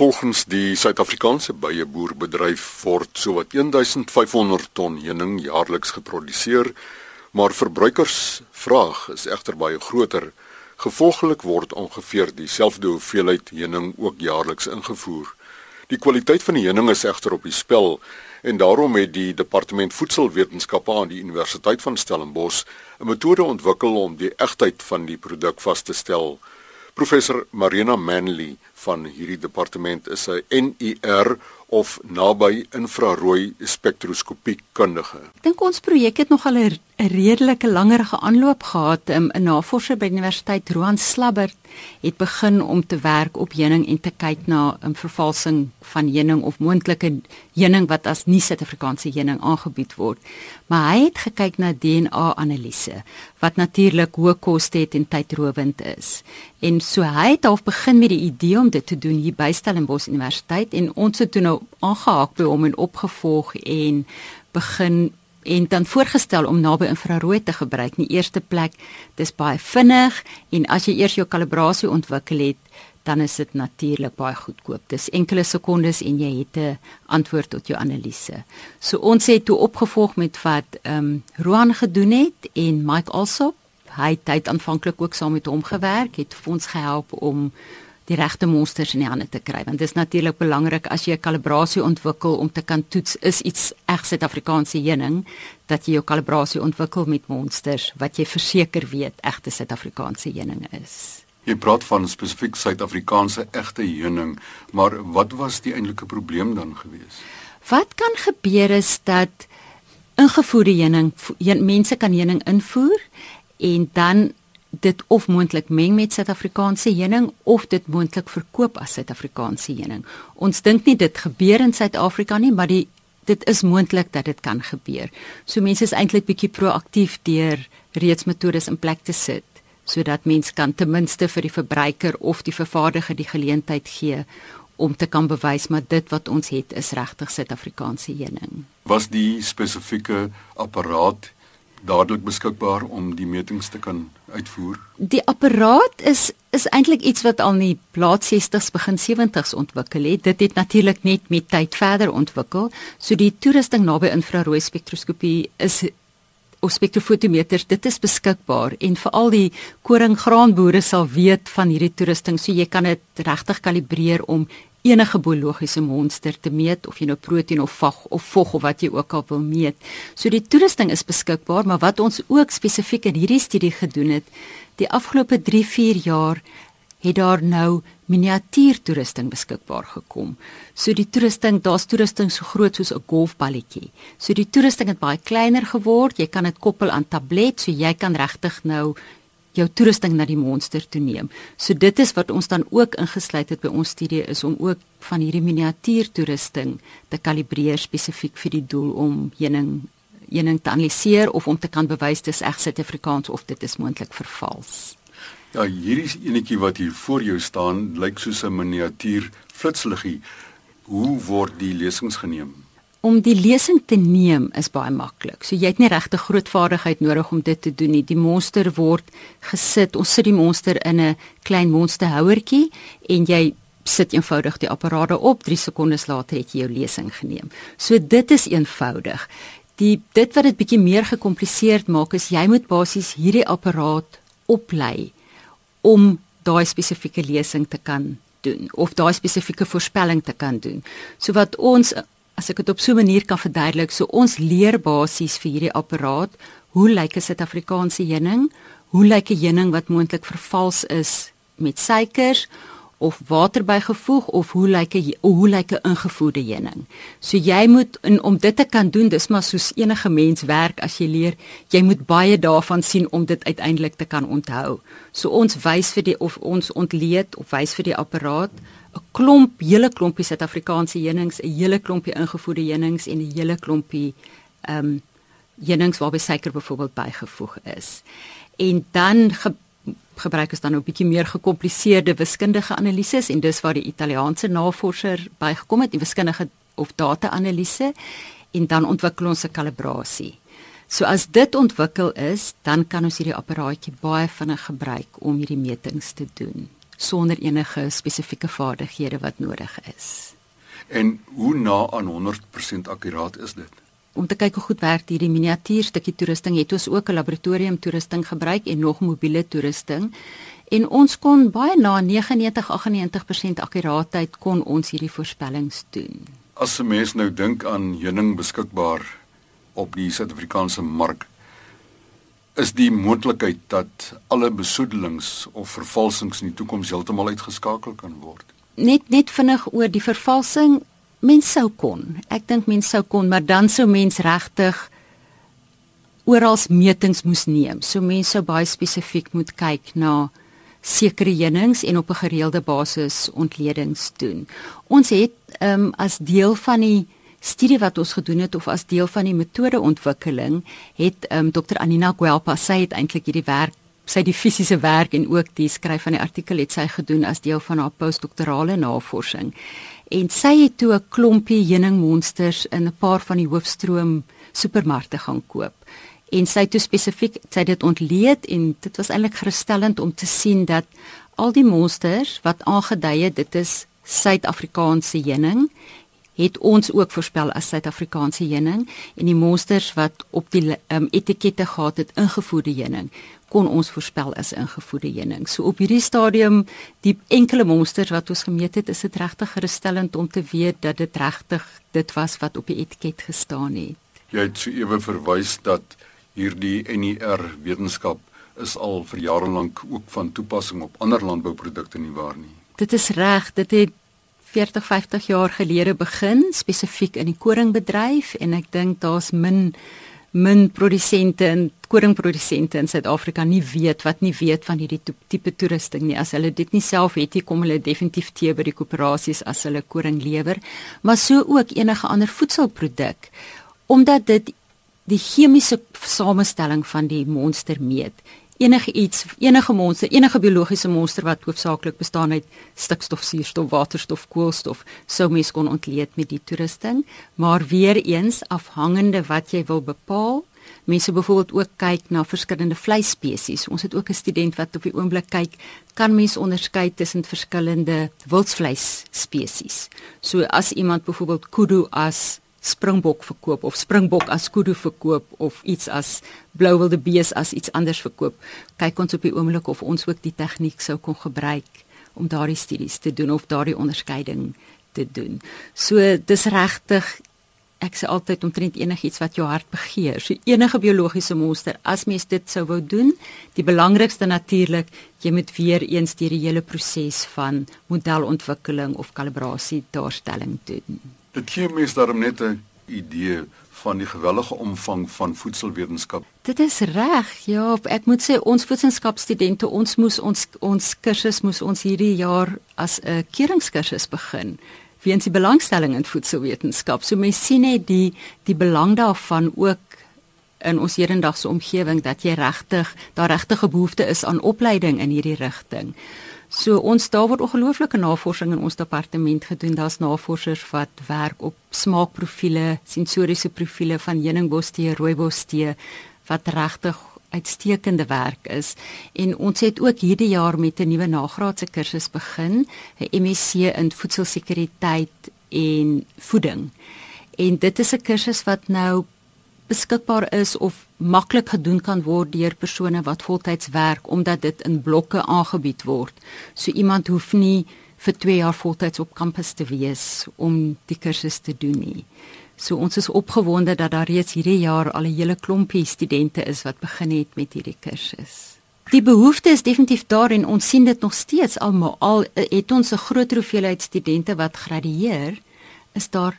Volgens die Suid-Afrikaanse beieboerbedryf word sowat 1500 ton heuning jaarliks geproduseer, maar verbruikersvraag is egter baie groter. Gevolglik word ongeveer dieselfde hoeveelheid heuning ook jaarliks ingevoer. Die kwaliteit van die heuning is egter op die spel en daarom het die departement voedselwetenskappe aan die Universiteit van Stellenbosch 'n metode ontwikkel om die egtheid van die produk vas te stel. Professor Marina Manley van hierdie departement is 'n NIR of naby infrarooi spektroskopie kundige. Ek dink ons projek het nog al 'n redelike langerige aanloop gehad. 'n Navorser by die Universiteit Roan Slabbert het begin om te werk op heuning en te kyk na 'n vervalsing van heuning of moontlike heuning wat as nie Suid-Afrikaanse heuning aangebied word. Maar hy het gekyk na DNA-analise wat natuurlik hoë koste het en tydrowend is. En so hy het half begin met die idee om dit te doen hier by Stellenbosch Universiteit en ons het toe nou aangehaak by hom en opgevolg en begin en dan voorgestel om naby infrarooi te gebruik. In die eerste plek, dis baie vinnig en as jy eers jou kalibrasie ontwikkel het, dan is dit natuurlik baie goedkoop. Dis enkele sekondes en jy het 'n antwoord tot jou analise. So ons het toe opgevolg met wat ehm um, Roan gedoen het en Mike Alsop. Hy het tyd aanvanklik ook saam met hom gewerk, het ons gehelp om die regte monsters in die hande te kry want dit is natuurlik belangrik as jy 'n kalibrasie ontwikkel om te kan toets is iets reg Suid-Afrikaanse heuning dat jy jou kalibrasie ontwikkel met monsters wat jy verseker weet egte Suid-Afrikaanse heuning is. Jy praat van spesifiek Suid-Afrikaanse egte heuning, maar wat was die eintlike probleem dan gewees? Wat kan gebeur is dat ingevoerde heuning mense kan heuning invoer en dan dit of moontlik meng met Suid-Afrikaanse heuning of dit moontlik verkoop as Suid-Afrikaanse heuning. Ons dink nie dit gebeur in Suid-Afrika nie, maar die dit is moontlik dat dit kan gebeur. So mense is eintlik bietjie proaktief deur reeds metodes in plek te sit sodat mense kan ten minste vir die verbruiker of die vervaardiger die geleentheid gee om te kan bewys maar dit wat ons het is regtig Suid-Afrikaanse heuning. Was die spesifieke apparaat dadelik beskikbaar om die metings te kan uitvoer? Die apparaat is is eintlik iets wat al in die laat 60s begin 70s ontwikkel het. Dit het natuurlik net met tyd verder ontwikkel. So die toerusting naby infrarooi spektroskopie is of spektrofotometers, dit is beskikbaar en veral die koringgraanboere sal weet van hierdie toerusting. So jy kan dit regtig kalibreer om enige biologiese monster te meet of jy nou proteïen of vag of vog of wat jy ook al wil meet. So die toerusting is beskikbaar, maar wat ons ook spesifiek in hierdie studie gedoen het, die afgelope 3-4 jaar het daar nou miniatuurtoerusting beskikbaar gekom. So die toerusting, daar's toerusting so groot soos 'n golfballetjie. So die toerusting het baie kleiner geword. Jy kan dit koppel aan tablet, so jy kan regtig nou jou toerusting na die monster toe neem. So dit is wat ons dan ook ingesluit het by ons studie is om ook van hierdie miniatuur toerusting te kalibreer spesifiek vir die doel om heuning heuning te analiseer of om te kan bewys dis reg Suid-Afrikaans of dit is moontlik vervals. Ja, hierdie enetjie wat hier voor jou staan lyk soos 'n miniatuur flitsliggie. Hoe word die lesings geneem? Om die lesing te neem is baie maklik. So jy het nie regte groot vaardigheid nodig om dit te doen nie. Die monster word gesit. Ons sit die monster in 'n klein monsterhouertjie en jy sit eenvoudig die apparaat op. 3 sekondes later het jy jou lesing geneem. So dit is eenvoudig. Die dit wat dit bietjie meer gekompliseerd maak is jy moet basies hierdie apparaat oplei om daai spesifieke lesing te kan doen of daai spesifieke voorspelling te kan doen. So wat ons as ek dit op so 'n manier kan verduidelik, so ons leer basies vir hierdie apparaat, hoe lyk 'n Suid-Afrikaanse heuning? Hoe lyk 'n heuning wat moontlik vervals is met suikers of water bygevoeg of hoe lyk 'n hoe lyk 'n ingevoerde heuning? So jy moet in, om dit te kan doen, dis maar soos enige mens werk as jy leer, jy moet baie daarvan sien om dit uiteindelik te kan onthou. So ons wys vir die of ons ontleed of wys vir die apparaat 'n klomp, hele klompie Suid-Afrikaanse heunings, 'n hele klompie ingevoerde heunings en 'n hele klompie ehm um, heunings waarby suiker byvoorbeeld bygevoeg is. En dan ge gebruik ons dan 'n bietjie meer gekompliseerde wiskundige analises en dis waar die Italiaanse navorser bygekom het, die wiskundige of data-analise en dan ontwikkel ons 'n kalibrasie. So as dit ontwikkel is, dan kan ons hierdie apparaatjie baie vinnig gebruik om hierdie metings te doen sonder enige spesifieke vaardighede wat nodig is. En hoe na aan 100% akkuraat is dit? Om te kyk hoe goed werk hierdie miniatuurstukkie toerusting, het ons ook 'n laboratorium toerusting gebruik en nog mobiele toerusting. En ons kon baie na 99-98% akkuraatheid kon ons hierdie voorspellings doen. As 'n mens nou dink aan heuning beskikbaar op die Suid-Afrikaanse mark, is die moontlikheid dat alle besoedelings of vervalsings in die toekoms heeltemal uitgeskakel kan word. Net net vinnig oor die vervalsing, mens sou kon. Ek dink mens sou kon, maar dan sou mens regtig oral metings moes neem. So mense sou baie spesifiek moet kyk na sekere heunings en op 'n gereelde basis ontledings doen. Ons het ehm um, as deel van die studie wat ons gedoen het of as deel van die metodeontwikkeling het ehm um, Dr Anina Guelpa sy het eintlik hierdie werk sy die fisiese werk en ook die skryf van die artikel het sy gedoen as deel van haar postdoktorale navorsing. En sy het toe 'n klompie heuningmonsters in 'n paar van die hoofstroom supermarkte gaan koop en sy het spesifiek sy dit ontleed en dit was eintlik gerusstellend om te sien dat al die monsters wat aangedui het dit is Suid-Afrikaanse heuning het ons ook voorspel as Suid-Afrikaanse heuning en die monsters wat op die um, etikette gehad het ingevoerde heuning kon ons voorspel as ingevoerde heuning. So op hierdie stadium die enkele monsters wat ons gemeet het, is dit regtig gerusstellend om te weet dat dit regtig dit was wat op die etiket gestaan het. Jy het so ewe verwys dat hierdie NER wetenskap is al vir jare lank ook van toepassing op ander landbouprodukte nie waar nie. Dit is reg, dit het 40, 50 jaar gelede begin spesifiek in die koringbedryf en ek dink daar's min min produsente en koringprodusente in Suid-Afrika nie weet wat nie weet van hierdie tipe toerusting nie. As hulle dit nie self het nie, kom hulle definitief te by die koöperasies as hulle koring lewer, maar so ook enige ander voedselproduk omdat dit die chemiese samestelling van die monster meet. Enige iets, enige monster, enige biologiese monster wat hoofsaaklik bestaan uit stikstof, suurstof, waterstof, koolstof, sou mens kon ontleed met die toerusting, maar weer eens afhangende wat jy wil bepaal. Mense byvoorbeeld ook kyk na verskillende vleisspesies. Ons het ook 'n student wat op die oomblik kyk, kan mens onderskei tussen verskillende wildsvleisspesies. So as iemand byvoorbeeld kudu as springbok verkoop of springbok as kudu verkoop of iets as blou wilde bees as iets anders verkoop. Kyk ons op die oomblik of ons ook die tegniek sou kon gebruik om daardie studies te doen of daardie onderskeiding te doen. So dis regtig ek sê altyd omtrent enigiets wat jou hart begeer. So enige biologiese monster as mens dit sou wou doen, die belangrikste natuurlik, jy moet weer eens deur die hele proses van modelontwikkeling of kalibrasie daarstelling doen. Dit gee mense daarom net 'n idee van die gewellige omvang van voedselwetenskap. Dit is reg. Ja, ek moet sê ons voedselskapstudente, ons moes ons ons kursus moes ons hierdie jaar as 'n keuringskursus begin weens die belangstelling in voedselwetenskap. So mense sien net die die belang daarvan ook in ons hedendaagse omgewing dat jy regtig daar regtig 'n behoefte is aan opleiding in hierdie rigting. So ons daar word ongelooflike navorsing in ons departement gedoen. Daar's navorsers wat werk op smaakprofiele, sensoriese profiele van heuningbostee, rooibostee wat regtig uitstekende werk is. En ons het ook hierdie jaar met 'n nuwe nagraadse kursus begin, 'n MSc in voedselsekuriteit en voeding. En dit is 'n kursus wat nou beskikbaar is of maklik gedoen kan word deur persone wat voltyds werk omdat dit in blokke aangebied word. So iemand hoef nie vir 2 jaar voltyds op kampus te wees om die kursus te doen nie. So ons is opgewonde dat daar reeds hierdie jaar al 'n hele klompie studente is wat begin het met hierdie kursus. Die behoefte is definitief daar en ons sien dit nog steeds almal al het ons 'n groot hoeveelheid studente wat gradueer is daar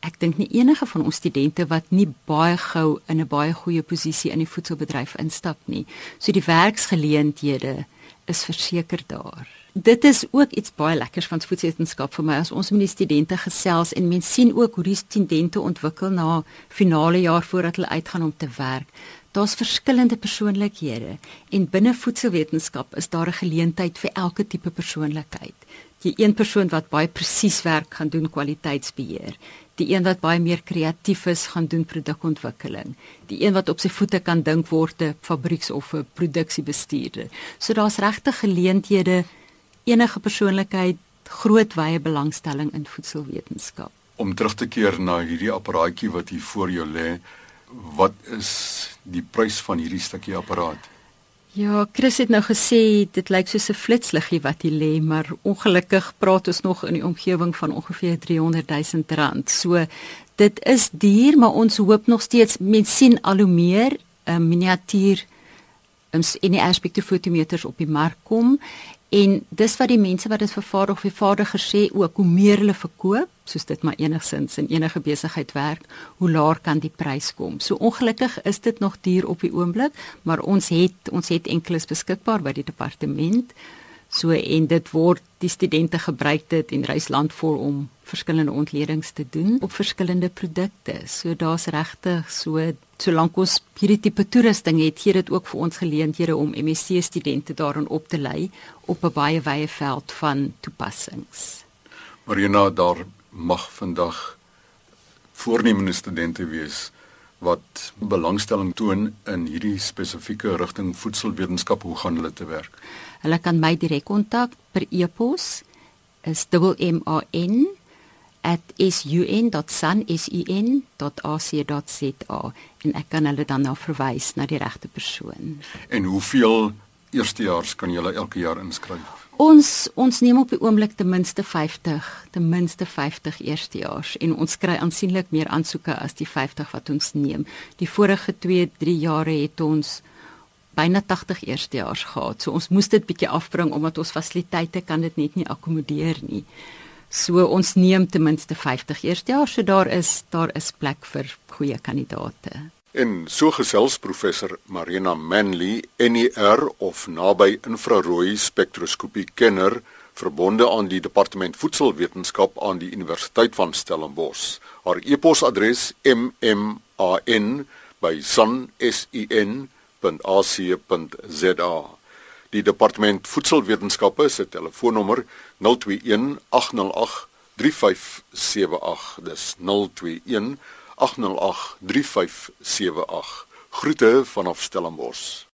ek dink nie enige van ons studente wat nie baie gou in 'n baie goeie posisie in die voedselbedryf instap nie. So die werksgeleenthede is verseker daar. Dit is ook iets baie lekkers van voedselwetenskap vir my as ons met die studente gesels en mense sien ook hoe die studente ontwikkel na finale jaar voordat hulle uitgaan om te werk. Daar's verskillende persoonlikhede en binne voedselwetenskap is daar 'n geleentheid vir elke tipe persoonlikheid. Die een persoon wat baie presies werk gaan doen kwaliteitsbeheer die een wat baie meer kreatief is gaan doen produkontwikkeling die een wat op sy voete kan dink word 'n fabrieks of 'n produksiebestuurder so daar's regte geleenthede enige persoonlikheid groot wye belangstelling in voedselwetenskap. Om terug te keer na hierdie apparaatjie wat hier voor jou lê, wat is die prys van hierdie stukkie apparaat? Ja, Chris het nou gesê dit lyk soos 'n flitsliggie wat hier lê, maar ongelukkig praat ons nog in die omgewing van ongeveer 300 000 rand. So dit is duur, maar ons hoop nog steeds mens sien al hoe meer 'n eh, miniatuur ons um, in die aspektofotometers op die mark kom en dis wat die mense wat dit vervaardig of vervaardiger sê ook hoe meer hulle verkoop soos dit maar enigsins in enige besigheid werk hoe laer kan die prys kom. So ongelukkig is dit nog duur op die oomblik maar ons het ons het enkeles beskikbaar by die departement So en dit word die studente gebruik dit en reis land voor om verskillende ontledings te doen op verskillende produkte. So daar's regtig so solank ons hierdie tipe toerusting het, gee dit ook vir ons geleenthede om MSc studente daarin op te lei op 'n baie wye veld van toepassings. Marina daar mag vandag voornemende studente wees wat belangstelling toon in hierdie spesifieke rigting voedselwetenskap hoe gaan hulle te werk? Hulle kan my direk kontak per e-pos is mman @sun.ac.za en ek kan hulle dan nou verwys na die regte persoon. En hoeveel eerstejaars kan julle elke jaar inskryf? Ons ons neem op die oomblik ten minste 50, ten minste 50 eerstejaars en ons kry aansienlik meer aansoeke as die 50 wat ons neem. Die vorige 2, 3 jare het ons byna 80 eerstejaars gehad. So ons moes dit bietjie afbring omdat ons fasiliteite kan dit net nie akkommodeer nie. So ons neem ten minste 50 eerstejaars, so daar is daar is plek vir goeie kandidaate. En so gesels professor Marina Manley, NER of naby infrarooi spektroskopie kenner verbonde aan die departement voedselwetenskap aan die Universiteit van Stellenbosch. Haar e-posadres mman@sun.ac.za. Die departement voedselwetenskappe se telefoonnommer 021 808 3578. Dis 021 8083578. Groete vanaf Stellenbosch.